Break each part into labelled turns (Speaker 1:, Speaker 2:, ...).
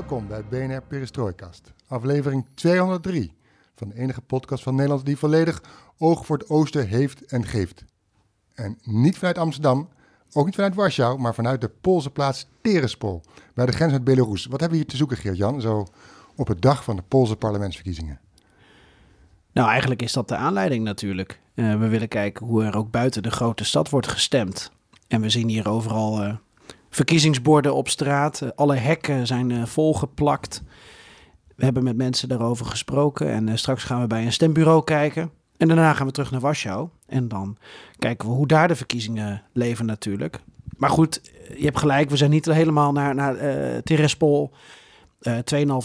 Speaker 1: Welkom bij BNR Perestroikast, aflevering 203 van de enige podcast van Nederland die volledig oog voor het oosten heeft en geeft. En niet vanuit Amsterdam, ook niet vanuit Warschau, maar vanuit de Poolse plaats Terespol, bij de grens met Belarus. Wat hebben we hier te zoeken, Geert-Jan, zo op het dag van de Poolse parlementsverkiezingen?
Speaker 2: Nou, eigenlijk is dat de aanleiding natuurlijk. Uh, we willen kijken hoe er ook buiten de grote stad wordt gestemd. En we zien hier overal uh, verkiezingsborden op straat. Uh, alle hekken zijn volgeplakt. We hebben met mensen daarover gesproken. En straks gaan we bij een stembureau kijken. En daarna gaan we terug naar Warschau. En dan kijken we hoe daar de verkiezingen leven natuurlijk. Maar goed, je hebt gelijk. We zijn niet helemaal naar, naar Terespol. 2,5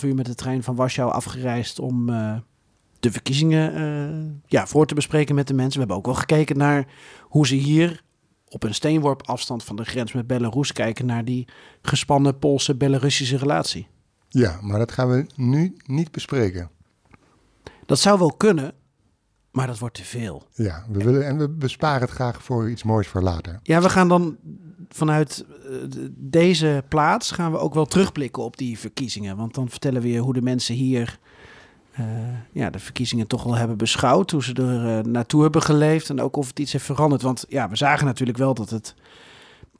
Speaker 2: uur met de trein van Warschau afgereisd om de verkiezingen uh, ja, voor te bespreken met de mensen. We hebben ook wel gekeken naar hoe ze hier op een steenworp afstand van de grens met Belarus kijken naar die gespannen Poolse-Belarussische relatie.
Speaker 1: Ja, maar dat gaan we nu niet bespreken.
Speaker 2: Dat zou wel kunnen, maar dat wordt te veel.
Speaker 1: Ja, we willen en we besparen het graag voor iets moois voor later.
Speaker 2: Ja, we gaan dan vanuit uh, deze plaats gaan we ook wel terugblikken op die verkiezingen. Want dan vertellen we je hoe de mensen hier uh, ja, de verkiezingen toch wel hebben beschouwd. Hoe ze er uh, naartoe hebben geleefd en ook of het iets heeft veranderd. Want ja, we zagen natuurlijk wel dat het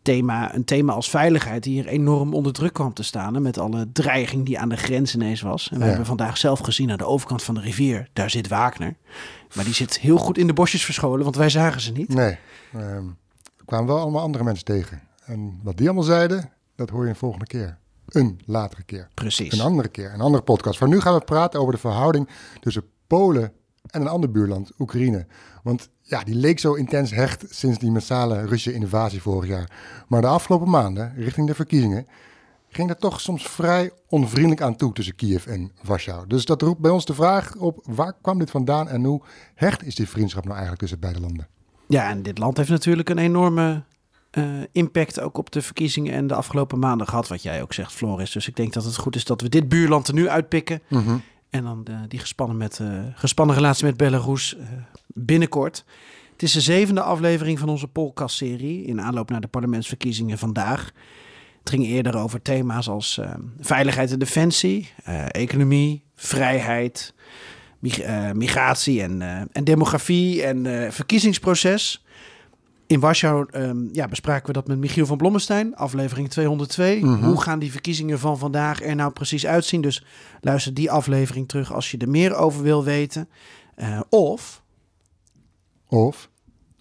Speaker 2: thema, een thema als veiligheid hier enorm onder druk kwam te staan. met alle dreiging die aan de grens ineens was. En we ja. hebben vandaag zelf gezien aan de overkant van de rivier, daar zit Wagner. Maar die zit heel goed in de bosjes verscholen, want wij zagen ze niet.
Speaker 1: Nee, um, er kwamen wel allemaal andere mensen tegen. En wat die allemaal zeiden, dat hoor je een volgende keer een latere keer.
Speaker 2: Precies.
Speaker 1: Een andere keer, een andere podcast. Voor nu gaan we praten over de verhouding tussen Polen en een ander buurland, Oekraïne. Want ja, die leek zo intens hecht sinds die massale Russische invasie vorig jaar. Maar de afgelopen maanden, richting de verkiezingen, ging dat toch soms vrij onvriendelijk aan toe tussen Kiev en Warschau. Dus dat roept bij ons de vraag op, waar kwam dit vandaan en hoe hecht is die vriendschap nou eigenlijk tussen beide landen?
Speaker 2: Ja, en dit land heeft natuurlijk een enorme uh, impact ook op de verkiezingen en de afgelopen maanden gehad. Wat jij ook zegt, Floris. Dus ik denk dat het goed is dat we dit buurland er nu uitpikken.
Speaker 1: Mm -hmm.
Speaker 2: En dan uh, die gespannen, met, uh, gespannen relatie met Belarus binnenkort. Het is de zevende aflevering van onze podcast-serie in aanloop naar de parlementsverkiezingen vandaag. Het ging eerder over thema's als veiligheid en defensie, economie, vrijheid, mig migratie en, en demografie en verkiezingsproces. In Warschau um, ja, bespraken we dat met Michiel van Blommestein, aflevering 202. Mm -hmm. Hoe gaan die verkiezingen van vandaag er nou precies uitzien? Dus luister die aflevering terug als je er meer over wil weten. Uh, of...
Speaker 1: Of...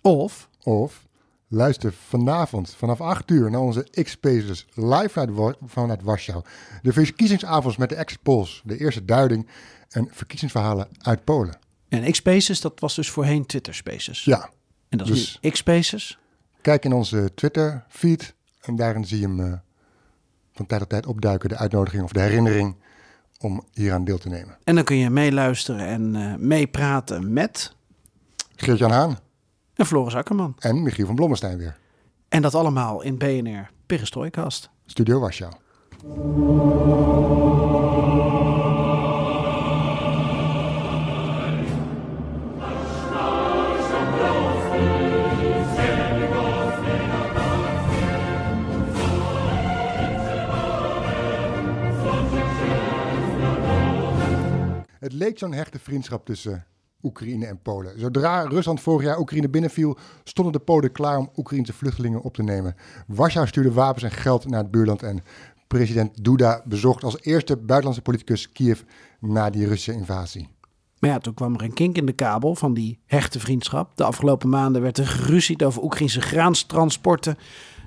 Speaker 2: Of...
Speaker 1: Of... Luister vanavond vanaf 8 uur naar onze X-Spaces live vanuit, vanuit Warschau. De verkiezingsavonds met de ex-Pols, de eerste duiding en verkiezingsverhalen uit Polen.
Speaker 2: En X-Spaces, dat was dus voorheen Twitter Spaces.
Speaker 1: Ja,
Speaker 2: en dat is X-Spaces?
Speaker 1: Kijk in onze Twitter-feed en daarin zie je hem uh, van tijd tot tijd opduiken, de uitnodiging of de herinnering om hieraan deel te nemen.
Speaker 2: En dan kun je meeluisteren en uh, meepraten met...
Speaker 1: Geert-Jan Haan.
Speaker 2: En Floris Akkerman.
Speaker 1: En Michiel van Blommestein weer.
Speaker 2: En dat allemaal in BNR Perestroikast.
Speaker 1: Studio Warschau. Het leek zo'n hechte vriendschap tussen Oekraïne en Polen. Zodra Rusland vorig jaar Oekraïne binnenviel, stonden de Polen klaar om Oekraïnse vluchtelingen op te nemen. Warschau stuurde wapens en geld naar het buurland en president Duda bezocht als eerste buitenlandse politicus Kiev na die Russische invasie.
Speaker 2: Maar ja, toen kwam er een kink in de kabel van die hechte vriendschap. De afgelopen maanden werd er geruzied over Oekraïnse graanstransporten.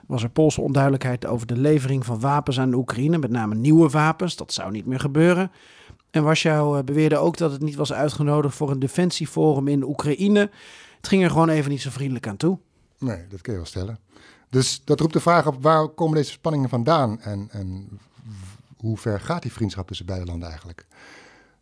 Speaker 2: Was er Poolse onduidelijkheid over de levering van wapens aan Oekraïne, met name nieuwe wapens. Dat zou niet meer gebeuren. En Warschau beweerde ook dat het niet was uitgenodigd voor een defensieforum in Oekraïne. Het ging er gewoon even niet zo vriendelijk aan toe.
Speaker 1: Nee, dat kun je wel stellen. Dus dat roept de vraag op, waar komen deze spanningen vandaan? En, en hoe ver gaat die vriendschap tussen beide landen eigenlijk?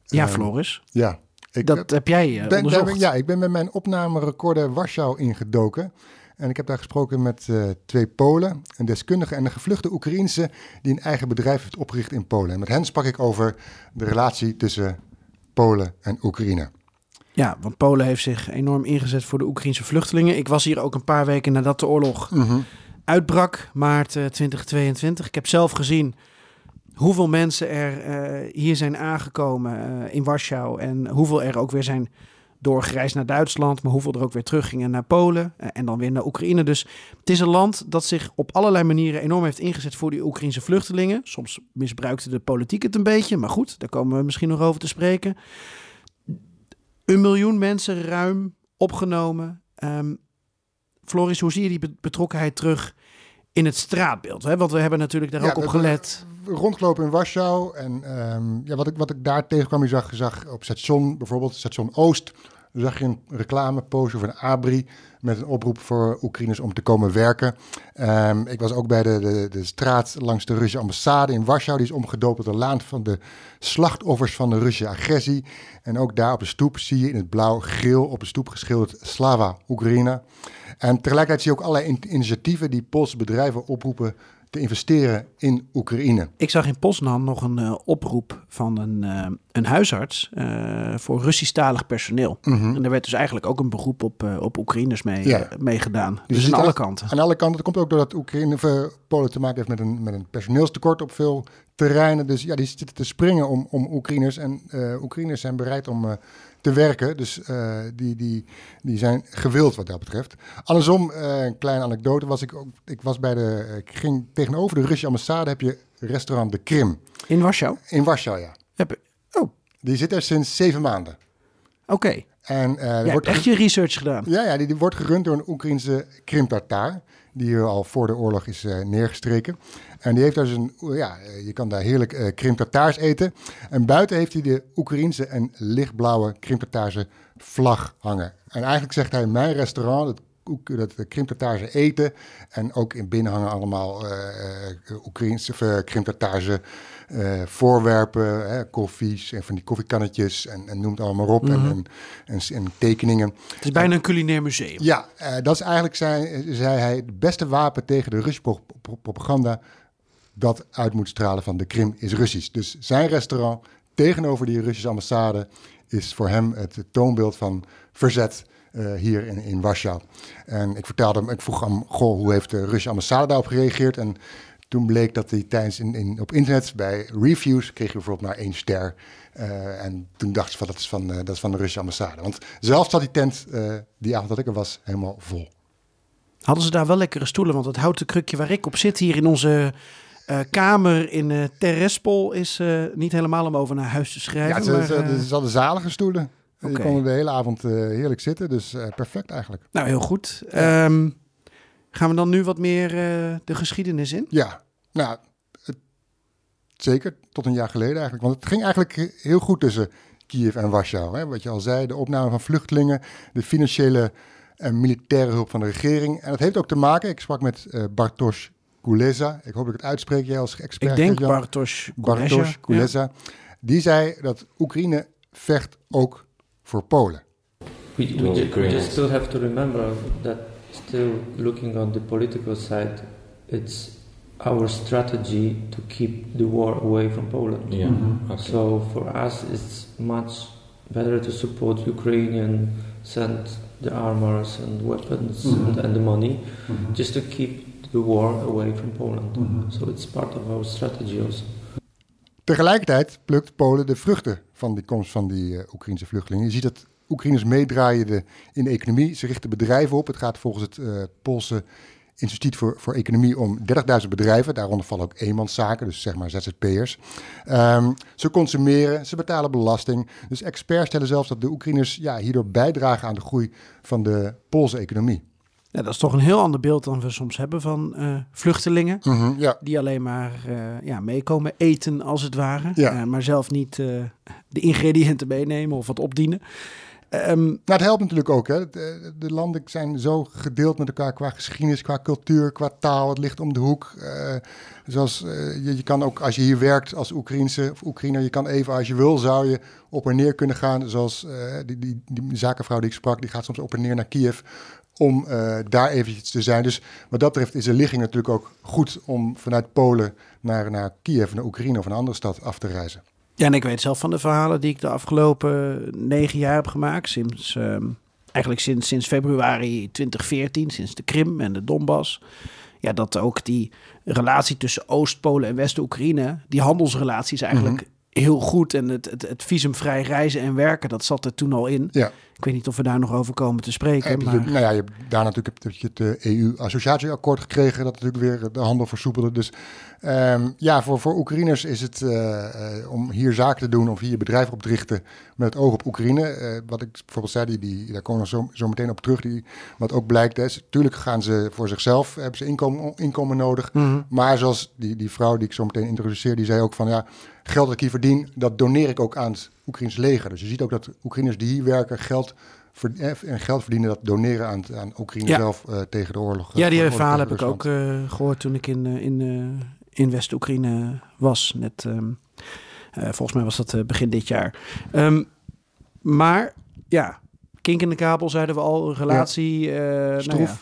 Speaker 2: Ja,
Speaker 1: Ehm,
Speaker 2: Floris.
Speaker 1: Ja. Ik,
Speaker 2: Dat heb jij eh,
Speaker 1: ben- daar
Speaker 2: onderzocht.
Speaker 1: ben- ja, ik ben met mijn opnamerecorder Warschau ingedoken. En ik heb daar gesproken met eh, twee Polen, een deskundige en een gevluchte Oekraïense die een eigen bedrijf heeft opgericht in Polen. En met hen sprak ik over de relatie tussen Polen en Oekraïne.
Speaker 2: Ja, want Polen heeft zich enorm ingezet voor de Oekraïnse vluchtelingen. Ik was hier ook een paar weken nadat de oorlog uitbrak, maart eh, 2022. Ik heb zelf gezien hoeveel mensen er eh, hier zijn aangekomen eh, in Warschau en hoeveel er ook weer zijn doorgereisd naar Duitsland, maar hoeveel er ook weer teruggingen naar Polen eh, en dan weer naar Oekraïne. Dus het is een land dat zich op allerlei manieren enorm heeft ingezet voor die Oekraïnse vluchtelingen. Soms misbruikte de politiek het een beetje, maar goed, daar komen we misschien nog over te spreken. Een miljoen mensen ruim opgenomen. Ehm, Floris, hoe zie je die be- betrokkenheid terug in het straatbeeld? Hè? Want we hebben natuurlijk daar
Speaker 1: Ja,
Speaker 2: ook op gelet.
Speaker 1: Rondgelopen in Warschau en ehm, ja, wat, ik, wat ik daar tegenkwam, je zag, je zag op station, bijvoorbeeld station Oost, zag je een reclameposter van Abri met een oproep voor Oekraïners om te komen werken. Ehm, ik was ook bij de, de, de straat langs de Russische ambassade in Warschau. Die is omgedoopt tot de laan van de slachtoffers van de Russische agressie. En ook daar op de stoep zie je in het blauw-geel op de stoep geschilderd Slava Oekraïne. En tegelijkertijd zie je ook allerlei in- initiatieven die Poolse bedrijven oproepen te investeren in Oekraïne.
Speaker 2: Ik zag in Poznan nog een eh, oproep van een, eh, een huisarts eh, voor Russisch-talig personeel. En daar werd dus eigenlijk ook een beroep op, op Oekraïners mee,
Speaker 1: Mhm. Ja.
Speaker 2: mee gedaan. Dus aan alle kanten.
Speaker 1: Aan alle kanten. Dat komt ook doordat Oekraïne, of, eh, Polen te maken heeft met een, met een personeelstekort op veel terreinen. Dus ja, die zitten te springen om, om Oekraïners. En Oekraïners zijn bereid om te werken. Dus eh, die, die, die zijn gewild wat dat betreft. Andersom, eh, een kleine anekdote, was ik ook. Ik was bij de. Ik ging tegenover de Russische ambassade heb je restaurant De Krim.
Speaker 2: In Warschau?
Speaker 1: In Warschau, ja.
Speaker 2: Heb, oh,
Speaker 1: Die zit er sinds zeven maanden.
Speaker 2: oké.
Speaker 1: En,
Speaker 2: hebt
Speaker 1: wordt
Speaker 2: echt je research gedaan.
Speaker 1: Ja, ja die, die wordt gerund door een Oekraïnse Krim-Tartaar. Die hier al voor de oorlog is eh, neergestreken. En die heeft daar dus een, ja, eh, je kan daar heerlijk eh Krim-Tartaars eten. En buiten heeft hij de Oekraïense en lichtblauwe Krim-Tartaarse vlag hangen. En eigenlijk zegt hij, mijn restaurant, Oek- dat Krim-Tartaarse eten. En ook in binnen hangen allemaal eh, Oekraïense of eh, Eh, voorwerpen. Hè, koffies en van die koffiekannetjes en, en noem het allemaal op. en, en, en, en tekeningen.
Speaker 2: Het is bijna een culinair museum.
Speaker 1: Ja, eh, dat is eigenlijk, zei, zei hij, het beste wapen tegen de Russische pro- pro- propaganda dat uit moet stralen van de Krim is Russisch. Dus zijn restaurant tegenover die Russische ambassade is voor hem het toonbeeld van verzet eh, hier in, in Warschau. En ik vertelde hem, ik vroeg hem, goh, hoe heeft de Russische ambassade daarop gereageerd? En toen bleek dat hij tijdens in, in, op internet bij reviews kreeg je bijvoorbeeld maar één ster. Eh, en toen dacht ze van dat is van, eh, dat is van de Russische ambassade. Want zelf zat die tent eh, die avond dat ik er was helemaal vol.
Speaker 2: Hadden ze daar wel lekkere stoelen? Want het houten krukje waar ik op zit hier in onze kamer in eh Terespol is niet helemaal om over naar huis te
Speaker 1: Ja,
Speaker 2: schrijven.
Speaker 1: ze,
Speaker 2: maar,
Speaker 1: ze, ze hadden zalige stoelen.
Speaker 2: Oké.
Speaker 1: Die konden de hele avond heerlijk zitten. Dus perfect eigenlijk.
Speaker 2: nou, heel goed. Ehm, gaan we dan nu wat meer de geschiedenis in?
Speaker 1: Ja, nou, het- zeker tot een jaar geleden eigenlijk. Want het ging eigenlijk heel goed tussen Kiev en Warschau. Hè? Wat je al zei, de opname van vluchtelingen, de financiële en militaire hulp van de regering. En dat heeft ook te maken, ik sprak met eh Bartosz Kuleza. Ik hoop dat ik het uitspreek, jij als expert.
Speaker 2: ik denk. Bartosz
Speaker 1: Bartosz
Speaker 2: Kulesza. Ja.
Speaker 1: Kuleza. Die zei dat Oekraïne vecht ook voor Polen.
Speaker 3: We, we, just still have to remember that still looking on the political side, it's our strategy to keep the war away from Poland.
Speaker 4: Yeah. Okay.
Speaker 3: So for us, it's much better to support Ukrainian, send the armors and weapons and, and the money, just to keep the war away from Poland. So it's part of our strategy also.
Speaker 1: Tegelijkertijd plukt Polen de vruchten van die komst van die eh, Oekraïnse vluchtelingen. Je ziet dat Oekraïners meedraaien de, in de economie. Ze richten bedrijven op. Het gaat volgens het eh, Poolse Instituut voor, voor Economie om 30.000 bedrijven. Daaronder vallen ook eenmanszaken, dus zeg maar ZZP'ers. Ehm, ze consumeren, ze betalen belasting. Dus experts stellen zelfs dat de Oekraïners ja, hierdoor bijdragen aan de groei van de Poolse economie.
Speaker 2: Ja, dat is toch een heel ander beeld dan we soms hebben van eh, vluchtelingen.
Speaker 1: Mhm, ja,
Speaker 2: Die alleen maar eh, ja, meekomen eten, als het ware.
Speaker 1: Ja.
Speaker 2: Eh, maar zelf niet de ingrediënten meenemen of wat opdienen. Ehm,
Speaker 1: Nou, het helpt natuurlijk ook. Hè. De, de landen zijn zo gedeeld met elkaar qua geschiedenis, qua cultuur, qua taal. Het ligt om de hoek. Eh, zoals, eh, je, je kan ook, als je hier werkt als Oekraïnse of Oekraïner, je kan even als je wil, zou je op en neer kunnen gaan. Zoals eh, die, die, die zakenvrouw die ik sprak, die gaat soms op en neer naar Kiev om daar eventjes te zijn. Dus wat dat betreft is de ligging natuurlijk ook goed om vanuit Polen naar, naar Kiev, naar Oekraïne of een andere stad af te reizen.
Speaker 2: Ja, en ik weet zelf van de verhalen die ik de afgelopen negen jaar heb gemaakt. Sinds, ehm, eigenlijk sinds, sinds februari 2014, sinds de Krim en de Donbass. Ja, dat ook die relatie tussen Oost-Polen en West-Oekraïne, die handelsrelatie is eigenlijk heel goed. En het, het, het visumvrij reizen en werken, dat zat er toen al in.
Speaker 1: Ja.
Speaker 2: Ik weet niet of we daar nog over komen te spreken.
Speaker 1: Heb je,
Speaker 2: maar...
Speaker 1: nou ja, je hebt daar natuurlijk heb je het eh, EU-associatieakkoord gekregen, dat natuurlijk weer de handel versoepelde. Dus ehm, ja, voor, voor Oekraïners is het eh, eh, om hier zaken te doen of hier bedrijven op te richten met het oog op Oekraïne. Wat ik bijvoorbeeld zei, die, die, daar komen we zo, zo meteen op terug. Die, wat ook blijkt, is, natuurlijk gaan ze voor zichzelf, hebben ze inkomen, inkomen nodig. Maar zoals die, die vrouw die ik zo meteen introduceer, die zei ook van ja, geld dat ik hier verdien, dat doneer ik ook aan het Oekraïns leger. Dus je ziet ook dat Oekraïners die hier werken geld, eh, en geld verdienen, dat doneren aan, aan Oekraïne
Speaker 2: Ja.
Speaker 1: zelf eh, tegen de oorlog.
Speaker 2: Ja, die verhalen heb ik ook eh, gehoord toen ik in, eh, in, eh, in West-Oekraïne was. Net, ehm, eh, volgens mij was dat eh, begin dit jaar. Ehm, maar ja, kink in de kabel zeiden we al, een relatie. eh, nou ja,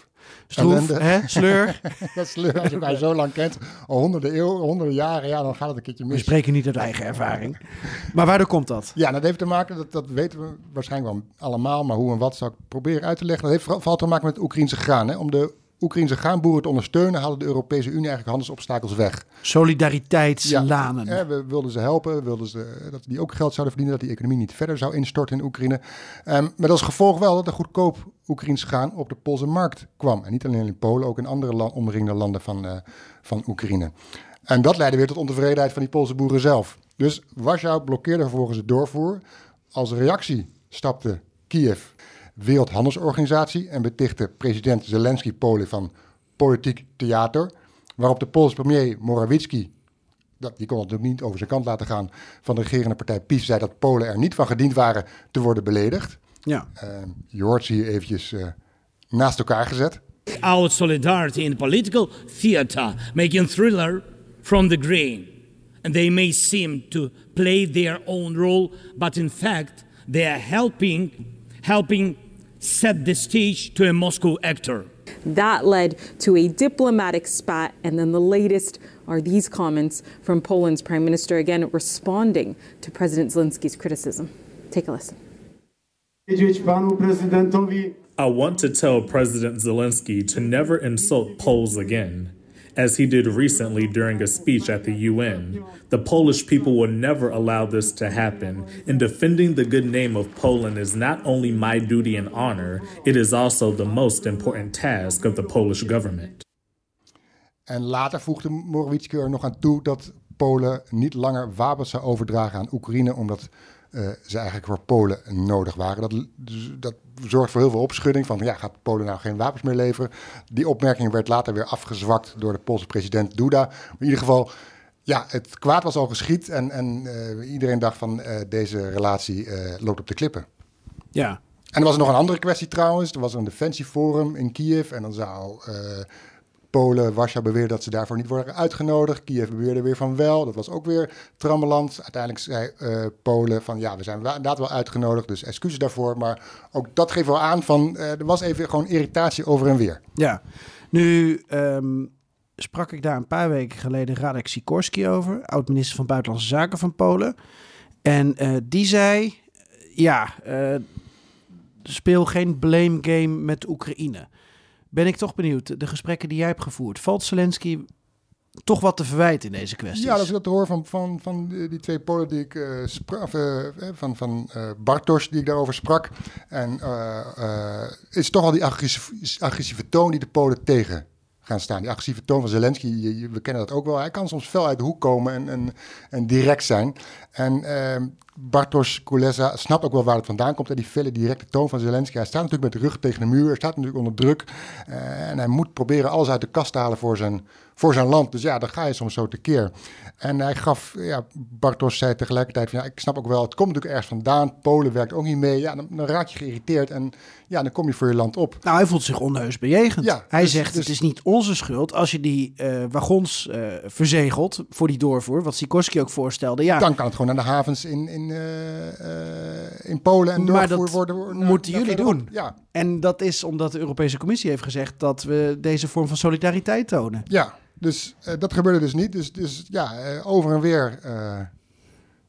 Speaker 1: Stroef.
Speaker 2: Hè? sleur.
Speaker 1: Dat is leuk als je elkaar zo lang kent, al honderden eeuwen, honderden jaren, ja, dan gaat het een keertje
Speaker 2: We
Speaker 1: mis.
Speaker 2: spreken niet uit eigen ervaring. Maar waardoor komt dat?
Speaker 1: Ja, dat heeft te maken, dat, dat weten we waarschijnlijk wel allemaal, maar hoe en wat zou ik proberen uit te leggen. Dat heeft vooral, vooral te maken met het Oekraïnse graan. Hè. Om de Oekraïnse graanboeren te ondersteunen, haalde de Europese Unie eigenlijk handelsobstakels weg.
Speaker 2: Solidariteitslanen.
Speaker 1: Hè, we wilden ze helpen, we wilden ze, dat die ook geld zouden verdienen, dat die economie niet verder zou instorten in Oekraïne. Ehm, met als gevolg wel dat er goedkoop Oekraïns graan op de Poolse markt kwam. En niet alleen in Polen, ook in andere land, omringende landen van, eh, van Oekraïne. En dat leidde weer tot ontevredenheid van die Poolse boeren zelf. Dus Warschau blokkeerde vervolgens het doorvoer. Als reactie stapte Kiev, Wereldhandelsorganisatie, en betichtte president Zelensky Polen van politiek theater. Waarop de Poolse premier Morawiecki die kon het natuurlijk niet over zijn kant laten gaan van de regerende partij PiS, zei dat Polen er niet van gediend waren te worden beledigd.
Speaker 2: Ja.
Speaker 1: Eh, je hoort ze hier eventjes eh, naast elkaar gezet.
Speaker 4: our solidarity in political theater, making thriller from the green. And they may seem to play their own role, but in fact, they are helping, helping set the stage to a Moscow actor.
Speaker 5: That led to a diplomatic spat, and then the latest are these comments from Poland's prime minister, again responding to President Zelensky's criticism. Take a listen.
Speaker 6: powiedzieć panu prezydentowi
Speaker 7: I want to tell President Zelensky to never insult Poles again. As he did recently during a speech at the UN, the Polish people will never allow this to happen, and defending the good name of Poland is not only my duty and honor, it is also the most important task of the Polish government.
Speaker 1: En later voegde Morawiecki er nog aan toe dat Polen niet langer wapens zou overdragen aan Oekraïne, omdat eh, ze eigenlijk voor Polen nodig waren. Dat, dus dat zorgt voor heel veel opschudding van, ja, gaat Polen nou geen wapens meer leveren? Die opmerking werd later weer afgezwakt door de Poolse president Duda. Maar in ieder geval, ja, het kwaad was al geschied en, en eh, iedereen dacht van, eh, deze relatie loopt op de klippen.
Speaker 2: Ja.
Speaker 1: En er was nog een andere kwestie trouwens. Er was een defensieforum in Kiev. En dan zou Polen, Warschau beweren dat ze daarvoor niet worden uitgenodigd. Kiev beweerde weer van wel. Dat was ook weer trammeland. Uiteindelijk zei eh, Polen van ja, we zijn inderdaad wel uitgenodigd. Dus excuses daarvoor. Maar ook dat geeft wel aan van eh, er was even gewoon irritatie over en weer.
Speaker 2: Ja, nu ehm, sprak ik daar een paar weken geleden Radek Sikorski over, oud-minister van Buitenlandse Zaken van Polen. En eh, die zei, ja, speel geen blame game met Oekraïne. Ben ik toch benieuwd, de gesprekken die jij hebt gevoerd, valt Zelensky toch wat te verwijten in deze kwesties?
Speaker 1: Ja, als ik dat hoor van, van, van die twee Polen die ik eh, sprak, eh, eh, van, van Bartosz die ik daarover sprak. En is toch al die agressieve, agressieve toon die de Polen tegen gaan staan. Die agressieve toon van Zelensky, we kennen dat ook wel. Hij kan soms fel uit de hoek komen en, en, en direct zijn. En eh, Bartosz Kulesa snapt ook wel waar het vandaan komt. En die felle directe toon van Zelensky. Hij staat natuurlijk met de rug tegen de muur. Hij staat natuurlijk onder druk. Eh, en hij moet proberen alles uit de kast te halen voor zijn, voor zijn land. Dus ja, dan ga je soms zo tekeer. En hij gaf, ja, Bartos zei tegelijkertijd van ja, ik snap ook wel, het komt natuurlijk ergens vandaan. Polen werkt ook niet mee. Ja, dan, dan raak je geïrriteerd en ja, dan kom je voor je land op.
Speaker 2: Nou, hij voelt zich onheus bejegend.
Speaker 1: Ja,
Speaker 2: hij
Speaker 1: dus-
Speaker 2: zegt,
Speaker 1: dus-
Speaker 2: het is niet onze schuld als je die eh, wagons eh, verzegelt voor die doorvoer, wat Sikorski ook voorstelde. Ja,
Speaker 1: Dan kan het gewoon naar de havens in, in, eh, in Polen en
Speaker 2: maar
Speaker 1: doorvoer
Speaker 2: dat
Speaker 1: worden. naar-
Speaker 2: moeten
Speaker 1: naar
Speaker 2: jullie doen.
Speaker 1: Ja,
Speaker 2: En dat is omdat de Europese Commissie heeft gezegd dat we deze vorm van solidariteit tonen.
Speaker 1: Ja, dus eh, dat gebeurde dus niet. Dus, dus ja, eh, over en weer eh,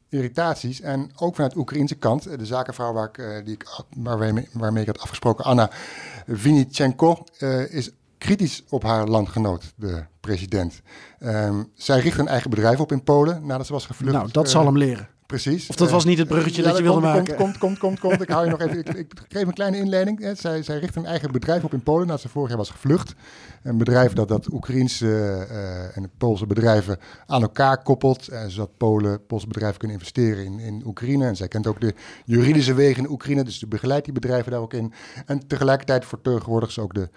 Speaker 1: irritaties. En ook vanuit de Oekraïnse kant, de zakenvrouw waar ik, die ik, waarmee, waarmee ik had afgesproken, Anna Vinichenko, eh, is kritisch op haar landgenoot, de president. Ehm, zij richt een eigen bedrijf op in Polen nadat ze was gevlucht.
Speaker 2: Nou, dat zal hem leren.
Speaker 1: Precies.
Speaker 2: Of dat
Speaker 1: Eh,
Speaker 2: was niet het bruggetje
Speaker 1: ja,
Speaker 2: dat je wilde
Speaker 1: komt,
Speaker 2: maken.
Speaker 1: Komt, komt, komt, komt. Ik hou je nog even. Ik, ik geef een kleine inleiding. hè. Zij, zij richt een eigen bedrijf op in Polen nadat ze vorig jaar was gevlucht. Een bedrijf dat dat Oekraïense eh, en Poolse bedrijven aan elkaar koppelt. eh, zodat Polen, Poolse bedrijven kunnen investeren in, in Oekraïne. En zij kent ook de juridische wegen in Oekraïne. Dus ze begeleidt die bedrijven daar ook in. En tegelijkertijd vertegenwoordigt ze ook de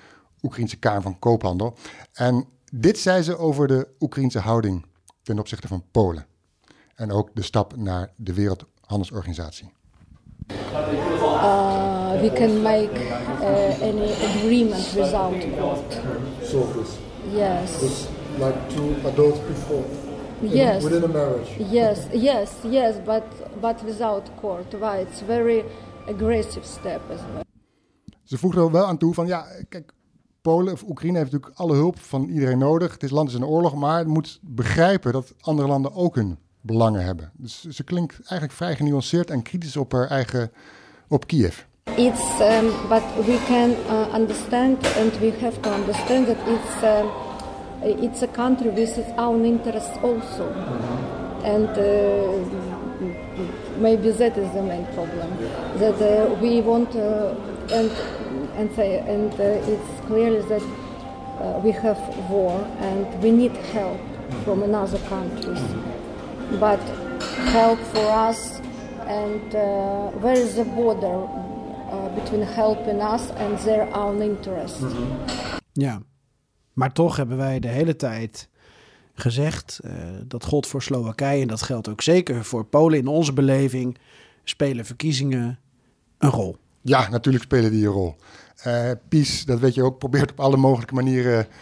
Speaker 1: Oekraïnse Kamer van Koophandel. En dit zei ze over de Oekraïense houding ten opzichte van Polen. En ook de stap naar de Wereldhandelsorganisatie.
Speaker 8: uh, we can make uh, any agreement without court. Yes.
Speaker 1: like two adults before.
Speaker 8: Yes.
Speaker 1: Within a marriage.
Speaker 8: Yes, yes, yes, but but without court. Why? It's very aggressive step as well.
Speaker 1: Ze voegde er wel aan toe van ja, kijk, Polen of Oekraïne heeft natuurlijk alle hulp van iedereen nodig. Het is land is in oorlog, maar het moet begrijpen dat andere landen ook hun belangen hebben. Dus ze klinkt eigenlijk vrij genuanceerd en kritisch op haar eigen, op Kiev.
Speaker 8: It's um, but we can uh, understand and we have to understand that it's um, it's a country with its own interests also, and uh, maybe that is the main problem that uh, we want uh, and and say and uh, it's clearly that uh, we have war and we need help from another countries, but help for us and uh, where is the border uh, between helping us and their own interest.
Speaker 2: Ja, maar toch hebben wij de hele tijd gezegd eh, dat God voor Slowakije, en dat geldt ook zeker voor Polen in onze beleving, spelen verkiezingen een rol.
Speaker 1: Ja, natuurlijk spelen die een rol. Eh PiS, dat weet je ook, probeert op alle mogelijke manieren eh,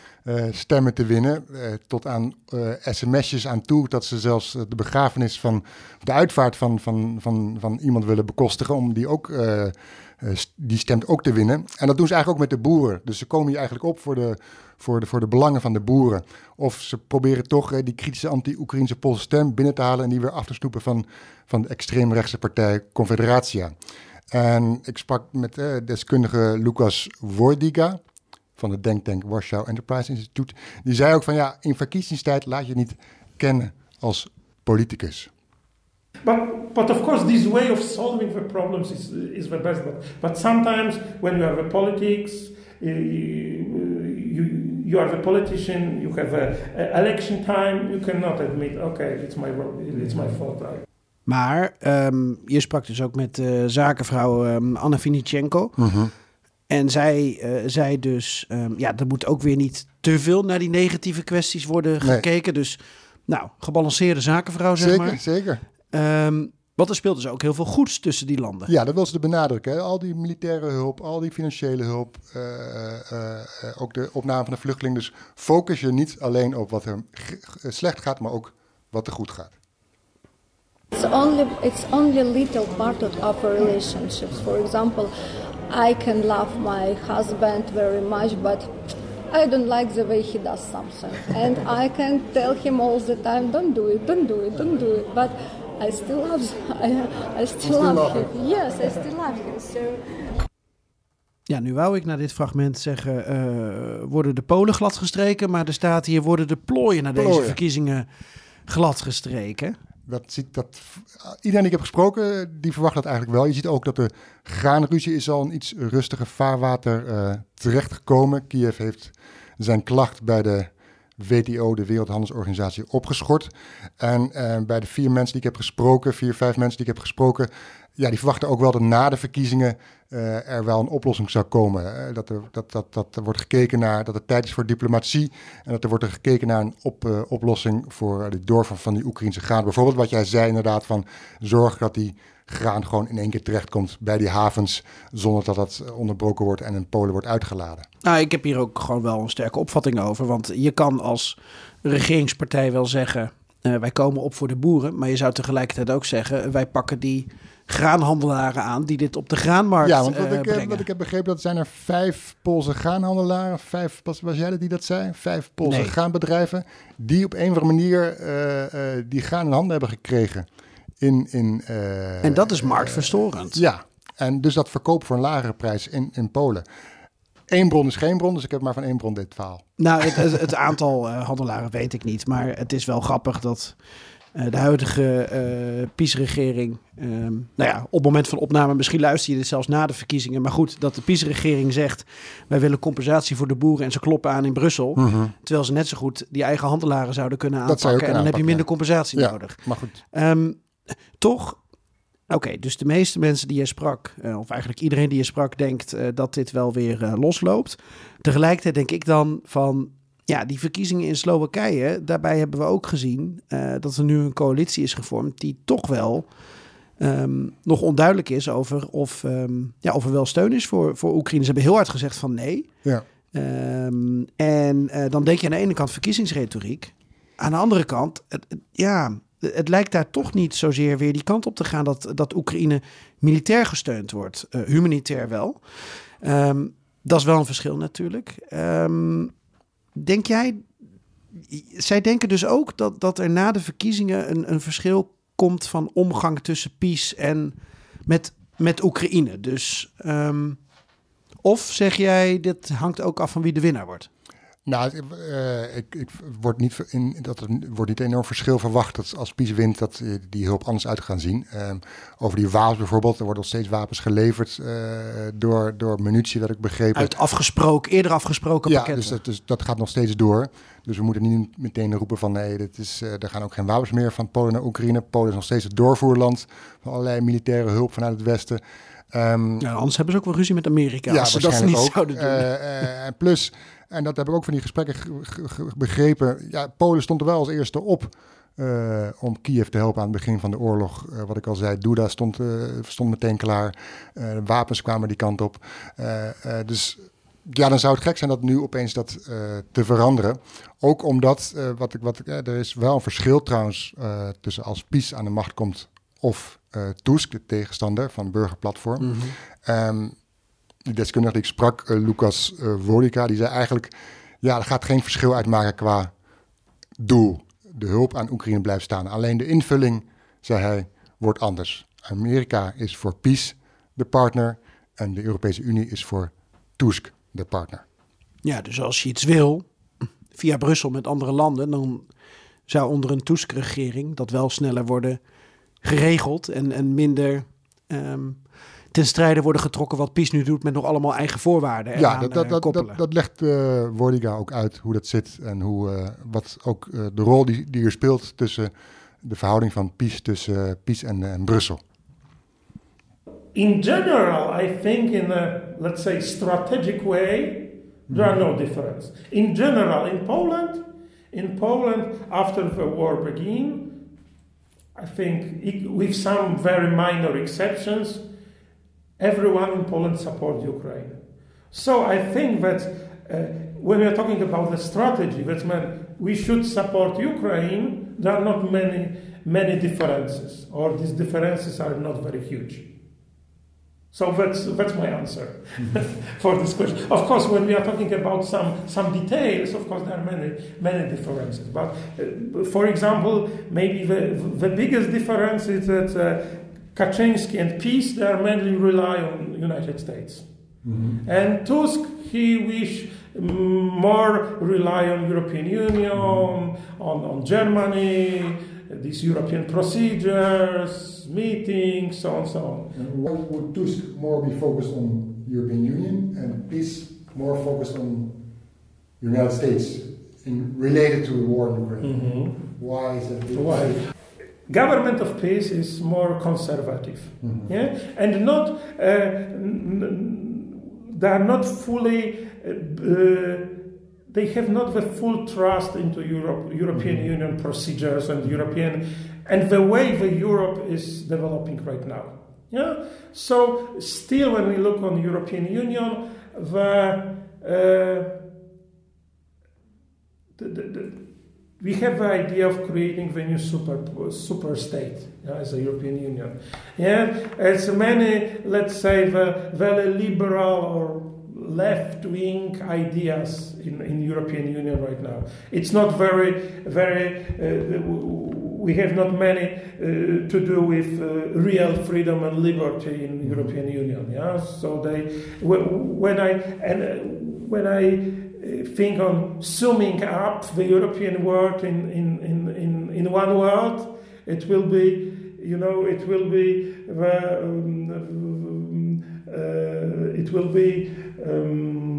Speaker 1: stemmen te winnen. Eh, tot aan eh, sms'jes aan toe, dat ze zelfs eh, de begrafenis van de uitvaart van, van, van, van iemand willen bekostigen, om die ook, eh, eh, die stemt ook te winnen. En dat doen ze eigenlijk ook met de boeren. Dus ze komen hier eigenlijk op voor de, voor de, voor de belangen van de boeren. Of ze proberen toch eh, die kritische anti-Oekraïnse Poolse stem binnen te halen en die weer af te snoepen van, van de extreemrechtse partij Confederatia. En ik sprak met eh, deskundige Lucas Wordiga van de denktank Warschau Enterprise Institute. Die zei ook van ja, in verkiezingstijd laat je niet kennen als politicus.
Speaker 9: But, but of course, this way of solving the problems is, is the best. But, but sometimes when you have a politics, uh, you, you are the politician, you have a, a election time, you cannot admit, okay, it's my, it's my fault.
Speaker 2: Maar ehm, je sprak dus ook met de zakenvrouw ehm, Anna Vinichenko. En zij eh, zei dus, ehm, ja, er moet ook weer niet te veel naar die negatieve kwesties worden
Speaker 1: Nee.
Speaker 2: gekeken. Dus, nou, gebalanceerde zakenvrouw, zeg
Speaker 1: Zeker,
Speaker 2: maar.
Speaker 1: zeker.
Speaker 2: Ehm, want er speelt dus ook heel veel goeds tussen die landen.
Speaker 1: Ja, dat wil ze benadrukken. Hè. Al die militaire hulp, al die financiële hulp, eh, eh, eh, ook de opname van de vluchteling. Dus focus je niet alleen op wat er slecht gaat, maar ook wat er goed gaat.
Speaker 8: It's only it's only a little part of our relationships. For example, I can love my husband very much, but I don't like the way he does something, and I can tell him all the time, "Don't do it, don't do it, don't do it." But I still love I, I still,
Speaker 1: still
Speaker 8: love,
Speaker 1: love
Speaker 8: him. Yes, I still love him. So
Speaker 2: Ja, nu wou ik naar dit fragment zeggen, eh, worden de Polen gladgestreken, maar er staat hier, worden de plooien naar deze verkiezingen gladgestreken.
Speaker 1: Dat dat, iedereen die ik heb gesproken, die verwacht dat eigenlijk wel. Je ziet ook dat de graanruzie is al in iets rustiger vaarwater eh terechtgekomen. Kiev heeft zijn klacht bij de WTO, de Wereldhandelsorganisatie, opgeschort. En eh, bij de vier mensen die ik heb gesproken, vier, vijf mensen die ik heb gesproken, ja, die verwachten ook wel dat na de verkiezingen uh, er wel een oplossing zou komen. Uh, dat, er, dat, dat, dat er wordt gekeken naar dat het tijd is voor diplomatie. En dat er wordt er gekeken naar een op, uh, oplossing voor de doorvoer van die Oekraïnse graan. Bijvoorbeeld wat jij zei inderdaad van zorg dat die graan gewoon in één keer terechtkomt bij die havens. Zonder dat dat onderbroken wordt en in Polen wordt uitgeladen.
Speaker 2: Nou, ik heb hier ook gewoon wel een sterke opvatting over. Want je kan als regeringspartij wel zeggen. wij komen op voor de boeren. Maar je zou tegelijkertijd ook zeggen. Wij pakken die graanhandelaren aan die dit op de graanmarkt
Speaker 1: Ja, want wat,
Speaker 2: uh,
Speaker 1: ik, eh, wat ik heb begrepen, dat zijn er vijf Poolse graanhandelaren, vijf, was, was jij dat die dat zei? Vijf Poolse
Speaker 2: Nee.
Speaker 1: graanbedrijven, die op een of andere manier eh, eh, die graan in handen hebben gekregen. In, in, eh,
Speaker 2: En dat is marktverstorend.
Speaker 1: ja, en dus dat verkoop voor een lagere prijs in, in Polen. Eén bron is geen bron, dus ik heb maar van één bron dit verhaal.
Speaker 2: Nou, het, het, het aantal eh, handelaren weet ik niet. Maar het is wel grappig dat eh, de huidige eh PiS-regering... ehm, nou ja, op het moment van opname, misschien luister je dit zelfs na de verkiezingen. Maar goed, dat de PiS-regering zegt... wij willen compensatie voor de boeren en ze kloppen aan in Brussel. Terwijl ze net zo goed die eigen handelaren zouden kunnen
Speaker 1: Mhm. Zou
Speaker 2: aanpakken. En dan heb je minder compensatie
Speaker 1: Ja,
Speaker 2: nodig.
Speaker 1: maar goed.
Speaker 2: Ehm, toch, oké, dus de meeste mensen die je sprak, eh, of eigenlijk iedereen die je sprak, denkt eh, dat dit wel weer eh, losloopt. Tegelijkertijd denk ik dan van, ja, die verkiezingen in Slowakije, daarbij hebben we ook gezien eh, dat er nu een coalitie is gevormd die toch wel ehm, nog onduidelijk is over of, ehm, ja, of er wel steun is voor, voor Oekraïne. Ze hebben heel hard gezegd van nee.
Speaker 1: Ja.
Speaker 2: Ehm, en eh, dan denk je aan de ene kant verkiezingsretoriek. Aan de andere kant, het, het- ja, het lijkt daar toch niet zozeer weer die kant op te gaan dat, dat Oekraïne militair gesteund wordt. Eh, humanitair wel. Dat is wel een verschil natuurlijk. Denk jij, zij denken dus ook dat, dat er na de verkiezingen een, een verschil komt van omgang tussen PiS en met, met Oekraïne. Dus, ehm, of zeg jij, dit hangt ook af van wie de winnaar wordt?
Speaker 1: Nou, eh, ik, ik wordt niet in, dat er wordt niet enorm verschil verwacht dat als PiS wint dat eh, die hulp anders uit gaan zien. Ehm, over die wapens bijvoorbeeld, er worden nog steeds wapens geleverd eh, door, door munitie, dat ik begrepen.
Speaker 2: Uit afgesproken, eerder afgesproken
Speaker 1: ja,
Speaker 2: pakketten.
Speaker 1: dus dat, dus dat gaat nog steeds door. Dus we moeten niet meteen roepen van nee, dit is, er gaan ook geen wapens meer van Polen naar Oekraïne. Polen is nog steeds het doorvoerland van allerlei militaire hulp vanuit het Westen.
Speaker 2: Ja, anders hebben ze ook wel ruzie met Amerika.
Speaker 1: ja,
Speaker 2: als ze dat niet
Speaker 1: ook.
Speaker 2: zouden doen.
Speaker 1: En plus, en dat heb ik ook van die gesprekken ge- ge- ge- begrepen. Ja, Polen stond er wel als eerste op eh, om Kiev te helpen aan het begin van de oorlog. Eh, wat ik al zei, Duda stond, eh, stond meteen klaar. De wapens kwamen die kant op. Dus ja, dan zou het gek zijn dat nu opeens dat te veranderen. Ook omdat, wat ik, wat er is wel een verschil trouwens tussen als PiS aan de macht komt of Tusk, de tegenstander van Burgerplatform. Ehm, die deskundige die ik sprak, eh, Lucas eh Wodika, die zei eigenlijk... ja, er gaat geen verschil uitmaken qua doel. De hulp aan Oekraïne blijft staan. Alleen de invulling, zei hij, wordt anders. Amerika is voor PiS de partner... en de Europese Unie is voor Tusk de partner.
Speaker 2: Ja, dus als je iets wil via Brussel met andere landen, dan zou onder een Tusk-regering dat wel sneller worden geregeld en, en minder ehm, ten strijde worden getrokken wat PiS nu doet met nog allemaal eigen voorwaarden.
Speaker 1: ja, dat, dat,
Speaker 2: eh,
Speaker 1: dat,
Speaker 2: koppelen.
Speaker 1: dat, dat legt eh Wodika ook uit hoe dat zit... en hoe, eh, wat ook eh, de rol die, die er speelt tussen de verhouding van PiS tussen PiS en, en Brussel.
Speaker 9: In general, I think in a, let's say, strategic way, there are no difference. In general, in Poland, in Poland, after the war began, I think, with some very minor exceptions, everyone in Poland supports Ukraine. So I think that uh, when we are talking about the strategy, that means we should support Ukraine. There are not many many differences, or these differences are not very huge. So that's that's my answer for this question. Of course, when we are talking about some some details, of course there are many many differences. But uh, for example, maybe the the biggest difference is that uh, Kaczynski and Peace they are mainly rely on United States, and Tusk he wish more rely on European Union, on on Germany, these European procedures, meetings, so on so on.
Speaker 1: And why would Tusk more be focused on European Union and peace more focused on United States in related to the war in Ukraine?
Speaker 9: Mhm.
Speaker 1: Why is that?
Speaker 9: Why? Government of peace is more conservative,
Speaker 1: Mhm.
Speaker 9: yeah, and not uh, they are not fully. Uh, they have not the full trust into Europe, European Union procedures and European and the way the Europe is developing right now. Yeah. So still, when we look on European Union, the uh, the, the, the, we have the idea of creating the new super super state yeah, as a European Union. Yeah, as many, let's say, the very liberal or left wing ideas in, in European Union right now. It's not very very. Uh, we have not many uh, to do with uh, real freedom and liberty in European Union. Yeah, so they when I and uh, when I think on summing up the European world in, in, in, in, in one word, it will be, you know, it will be, the, um, uh, it will be, um,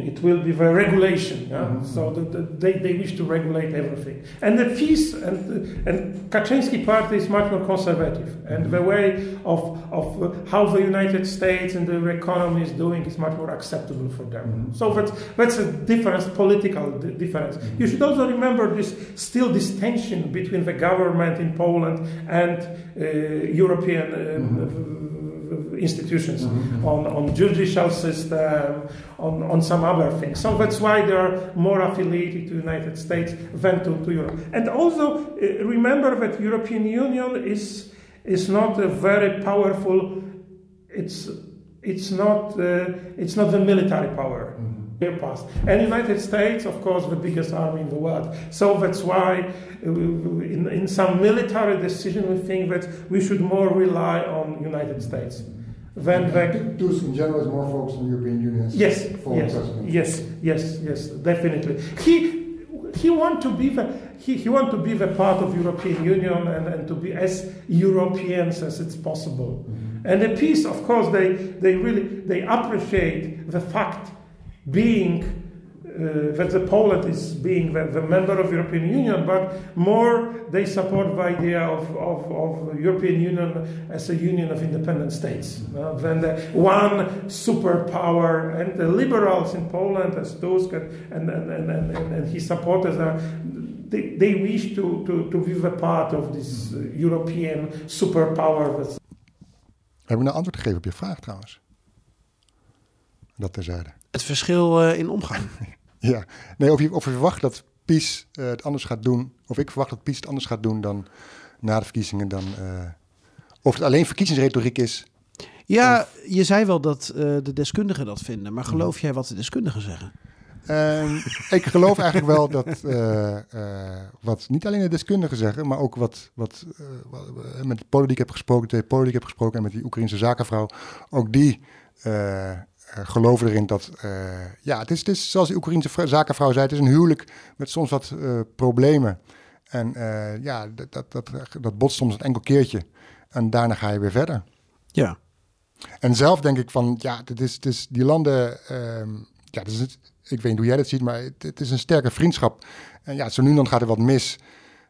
Speaker 9: it will be the regulation. Yeah? Mm-hmm. So the, the, they, they wish to regulate everything. And the peace and, and Kaczynski party is much more conservative. And the way of, of how the United States and the economy is doing is much more acceptable for them. Mm-hmm. So that's, that's a difference, political difference. Mm-hmm. You should also remember this still this tension between the government in Poland and uh, European um, institutions mm-hmm. on, on judicial system, on, on some other things. So that's why they are more affiliated to the United States than to, to Europe. And also uh, remember that European Union is is not a very powerful. It's it's not uh, it's not the military power. Mm-hmm. Past. And United States, of course, the biggest army in the world. So that's why, in, in some military decision, we think that we should more rely on United States
Speaker 1: Tusk in general is more focused on European Union.
Speaker 9: Yes, yes, yes, yes, yes, definitely. He he want to be the he, he want to be the part of European Union and, and to be as Europeans as it's possible. Mm-hmm. And the peace, of course, they they really they appreciate the fact being uh, that the Poland is being the, the, member of European Union, but more they support the idea of, of, of European Union as a union of independent states uh, than the one superpower. And the liberals in Poland, as Tusk and, and, and, and, and, and his supporters are, they, they wish to, to, to be a part of this uh, European superpower. That's...
Speaker 1: Hebben we een antwoord gegeven op je vraag trouwens? Dat terzijde.
Speaker 2: Het verschil uh, in omgang.
Speaker 1: ja, nee, of je, of je verwacht dat PiS uh, het anders gaat doen, of ik verwacht dat PiS het anders gaat doen dan na de verkiezingen, dan, uh, of het alleen verkiezingsretoriek is.
Speaker 2: Ja, of... je zei wel dat de deskundigen dat vinden, maar geloof jij wat de deskundigen zeggen?
Speaker 1: Uh, ik geloof eigenlijk wel dat wat niet alleen de deskundigen zeggen, maar ook wat, wat, wat met de politiek heb gesproken, de politiek heb gesproken en met die Oekraïnse zakenvrouw, ook die geloven erin dat, ja, het is, het is zoals die Oekraïnse zakenvrouw zei, het is een huwelijk met soms wat problemen. En ja, dat, dat, dat, dat botst soms een enkel keertje en daarna ga je weer verder.
Speaker 2: Ja.
Speaker 1: En zelf denk ik van, ja, het is, het is die landen, uh, ja, het is ik weet niet hoe jij dat ziet, maar het, het, is een sterke vriendschap. En ja, zo nu en dan gaat er wat mis.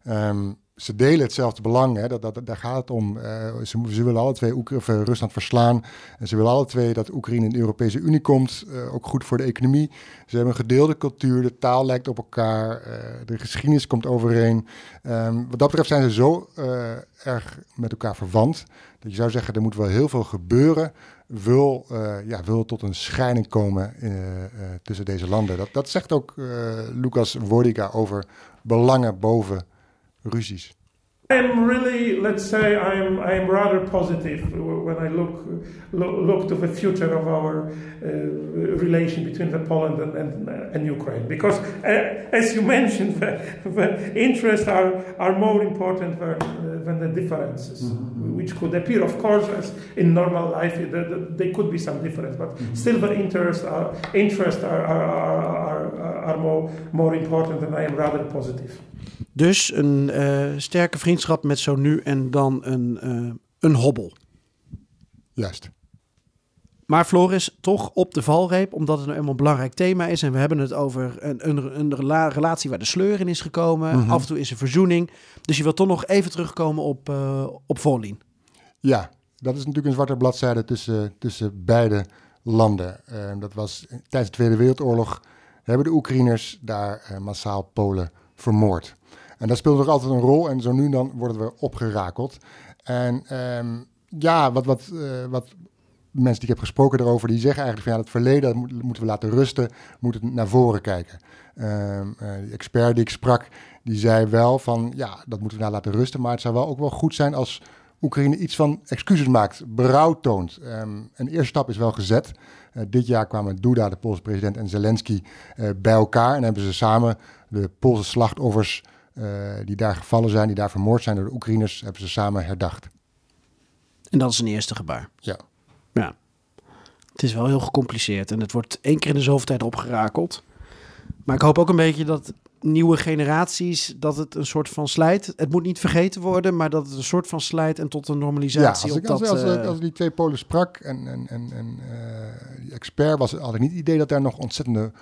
Speaker 1: Um, ze delen hetzelfde belang, hè, dat, dat, daar gaat het om. Uh, ze, ze, willen alle twee Oek Rusland verslaan. En ze willen alle twee dat Oekraïne in de Europese Unie komt. Uh, ook goed voor de economie. Ze hebben een gedeelde cultuur, de taal lijkt op elkaar. De geschiedenis komt overeen. Um, wat dat betreft zijn ze zo erg met elkaar verwant. Dat je zou zeggen, er moet wel heel veel gebeuren wil, ja, wil tot een scheiding komen tussen deze landen. Dat, dat zegt ook Lucas Wordiga over belangen boven ruzies.
Speaker 9: I'm really, let's say, I'm, I'm rather positive when I look, look, look to the future of our uh, relation between the Poland and, and, and Ukraine. Because, uh, as you mentioned, the, the interests are, are more important than, uh, than the differences, mm-hmm. which could appear, of course, as in normal life, there, there could be some difference, but mm-hmm. still the interests are, interests are, are, are, are, more, more important, and I am rather positive.
Speaker 2: Dus een uh, sterke vriendschap met zo nu en dan een, uh, een hobbel.
Speaker 1: Juist.
Speaker 2: Maar Floris, toch op de valreep, omdat het nou eenmaal een belangrijk thema is. En we hebben het over een, een, een relatie waar de sleur in is gekomen.
Speaker 1: Mhm.
Speaker 2: Af en toe is er verzoening. Dus je wilt toch nog even terugkomen op, uh, op Volin.
Speaker 1: Ja, dat is natuurlijk een zwarte bladzijde tussen, tussen beide landen. Uh, dat was tijdens de Tweede Wereldoorlog hebben de Oekraïners daar uh, massaal Polen vermoord. En dat speelde nog altijd een rol en zo nu dan worden we opgerakeld. En um, ja, wat, wat, uh, wat mensen die ik heb gesproken daarover, die zeggen eigenlijk van ja, het verleden moeten we laten rusten, moeten naar voren kijken. Um, die expert die ik sprak, die zei wel van ja, dat moeten we nou laten rusten, maar het zou wel ook wel goed zijn als Oekraïne iets van excuses maakt, berouw toont. Um, een eerste stap is wel gezet. Uh, dit jaar kwamen Duda, de Poolse president, en Zelensky uh, bij elkaar en hebben ze samen de Poolse slachtoffers uh, die daar gevallen zijn, die daar vermoord zijn door de Oekraïners, hebben ze samen herdacht.
Speaker 2: En dat is een eerste gebaar.
Speaker 1: Ja.
Speaker 2: Ja. Het is wel heel gecompliceerd en het wordt één keer in de zoveel tijd opgerakeld. Maar ik hoop ook een beetje dat nieuwe generaties, dat het een soort van slijt. Het moet niet vergeten worden, maar dat het een soort van slijt en tot een normalisatie
Speaker 1: ja, als, ik,
Speaker 2: op
Speaker 1: als,
Speaker 2: dat...
Speaker 1: als, als, die twee Polen sprak en, en, en, en uh, die expert was, had ik niet het idee dat daar nog ontzettende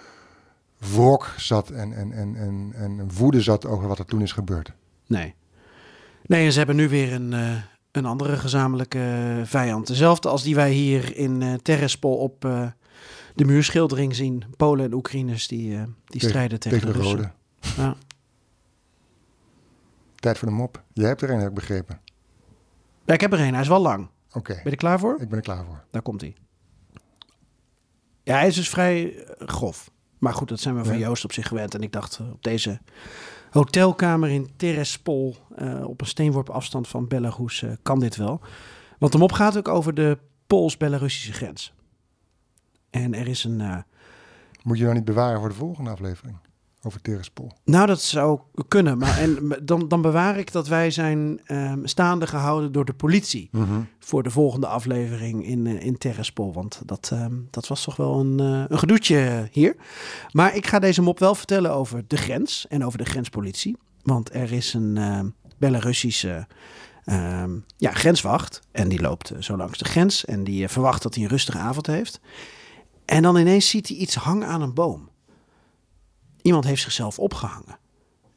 Speaker 1: wrok zat en, en, en, en, en woede zat over wat er toen is gebeurd.
Speaker 2: Nee. Nee, en ze hebben nu weer een, uh, een andere gezamenlijke vijand. Dezelfde als die wij hier in uh, Terrespol op uh, de muurschildering zien. Polen en Oekraïners die, die
Speaker 1: tegen,
Speaker 2: strijden tegen,
Speaker 1: tegen de,
Speaker 2: de
Speaker 1: rode.
Speaker 2: Ja.
Speaker 1: Tijd voor de mop. Jij hebt er een, heb ik begrepen.
Speaker 2: Ja, ik heb er een. Hij is wel lang.
Speaker 1: Oké. Okay.
Speaker 2: Ben je er klaar voor?
Speaker 1: Ik ben er klaar voor.
Speaker 2: Daar komt hij. Ja, hij is dus vrij grof. Maar goed, dat zijn we van. Joost op zich gewend. En ik dacht op deze hotelkamer in Terespol, uh, op een steenworp afstand van Belarus, uh, kan dit wel. Want de mop gaat ook over de Pools-Belarussische grens. En er is een... Uh,
Speaker 1: Moet je nou niet bewaren voor de volgende aflevering? Over.
Speaker 2: Nou, dat zou kunnen. Maar en, dan, dan bewaar ik dat wij zijn um, staande gehouden door de politie.
Speaker 1: Mm -hmm.
Speaker 2: Voor de volgende aflevering in, uh, in Terespol. Want dat, um, dat was toch wel een, uh, een gedoetje hier. Maar ik ga deze mop wel vertellen over de grens. En over de grenspolitie. Want er is een uh, Belarussische ja, grenswacht. En die loopt zo langs de grens. En die verwacht dat hij een rustige avond heeft. En dan ineens ziet hij iets hangen aan een boom. Iemand heeft zichzelf opgehangen.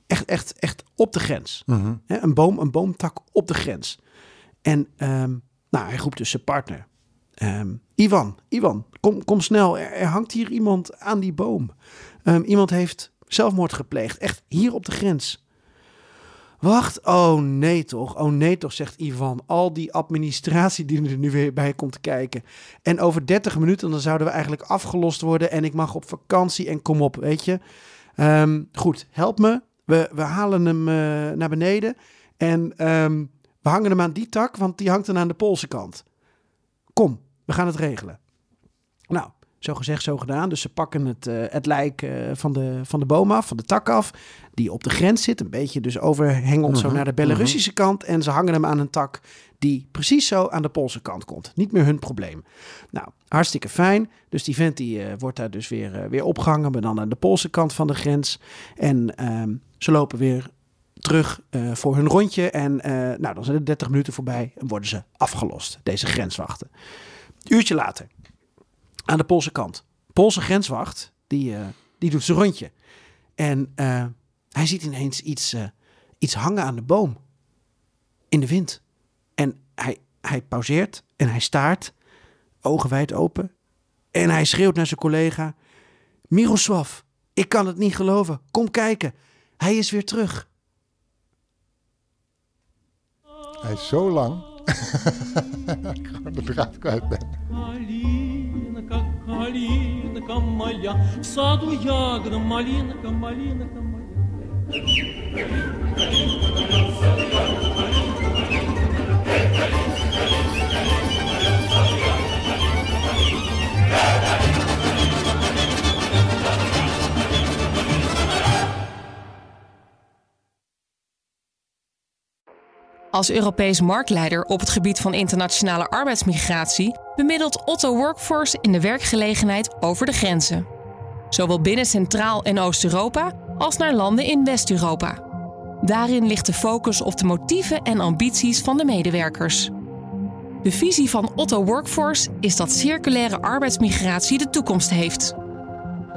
Speaker 2: Echt, echt, echt op de grens.
Speaker 1: Mm -hmm.
Speaker 2: He, een boom, een boomtak op de grens. En um, nou, hij roept dus zijn partner. Um, Ivan, Ivan, kom, kom snel. Er, er, hangt hier iemand aan die boom. Um, iemand heeft zelfmoord gepleegd. Echt hier op de grens. Wacht, oh nee toch, oh nee toch, zegt Ivan. Al die administratie die er nu weer bij komt kijken. En over 30 minuten dan zouden we eigenlijk afgelost worden en ik mag op vakantie en kom op, weet je. Um, goed, help me. We, we halen hem uh, naar beneden en um, we hangen hem aan die tak, want die hangt dan aan de Poolse kant. Kom, we gaan het regelen. Nou, zo gezegd, zo gedaan. Dus ze pakken het, uh, het lijk uh, van, de, van de boom af, van de tak af, die op de grens zit. Een beetje dus overhengeld zo
Speaker 1: Mhm,
Speaker 2: naar de Belarussische kant. En ze hangen hem aan een tak die precies zo aan de Poolse kant komt. Niet meer hun probleem. Nou, hartstikke fijn. Dus die vent die uh, wordt daar dus weer, weer opgehangen, maar dan aan de Poolse kant van de grens. En ehm, ze lopen weer terug uh, voor hun rondje. En uh, nou, dan zijn er 30 minuten voorbij en worden ze afgelost, deze grenswachten. Een uurtje later, aan de Poolse kant. Poolse grenswacht, die, uh, die doet zijn rondje. En hij ziet ineens iets, iets hangen aan de boom. In de wind. En hij, hij pauzeert en hij staart, ogen wijd open. En hij schreeuwt naar zijn collega: Miroslav, ik kan het niet geloven. Kom kijken. Hij is weer terug.
Speaker 1: Hij is zo lang ik gewoon de draad kwijt ben.
Speaker 10: Алинка моя, в саду ягода, малинка, малинка моя.
Speaker 11: Малинка, малинка, малинка, малинка, малинка, малинка, малинка, Als Europees marktleider op het gebied van internationale arbeidsmigratie bemiddelt Otto Workforce in de werkgelegenheid over de grenzen. Zowel binnen Centraal- en Oost-Europa als naar landen in West-Europa. Daarin ligt de focus op de motieven en ambities van de medewerkers. De visie van Otto Workforce is dat circulaire arbeidsmigratie de toekomst heeft.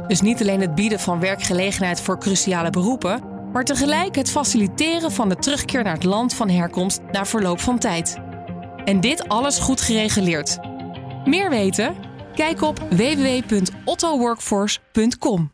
Speaker 11: Dus niet alleen het bieden van werkgelegenheid voor cruciale beroepen, maar tegelijk het faciliteren van de terugkeer naar het land van herkomst na verloop van tijd. En dit alles goed gereguleerd. Meer weten? Kijk op www.ottoworkforce.com.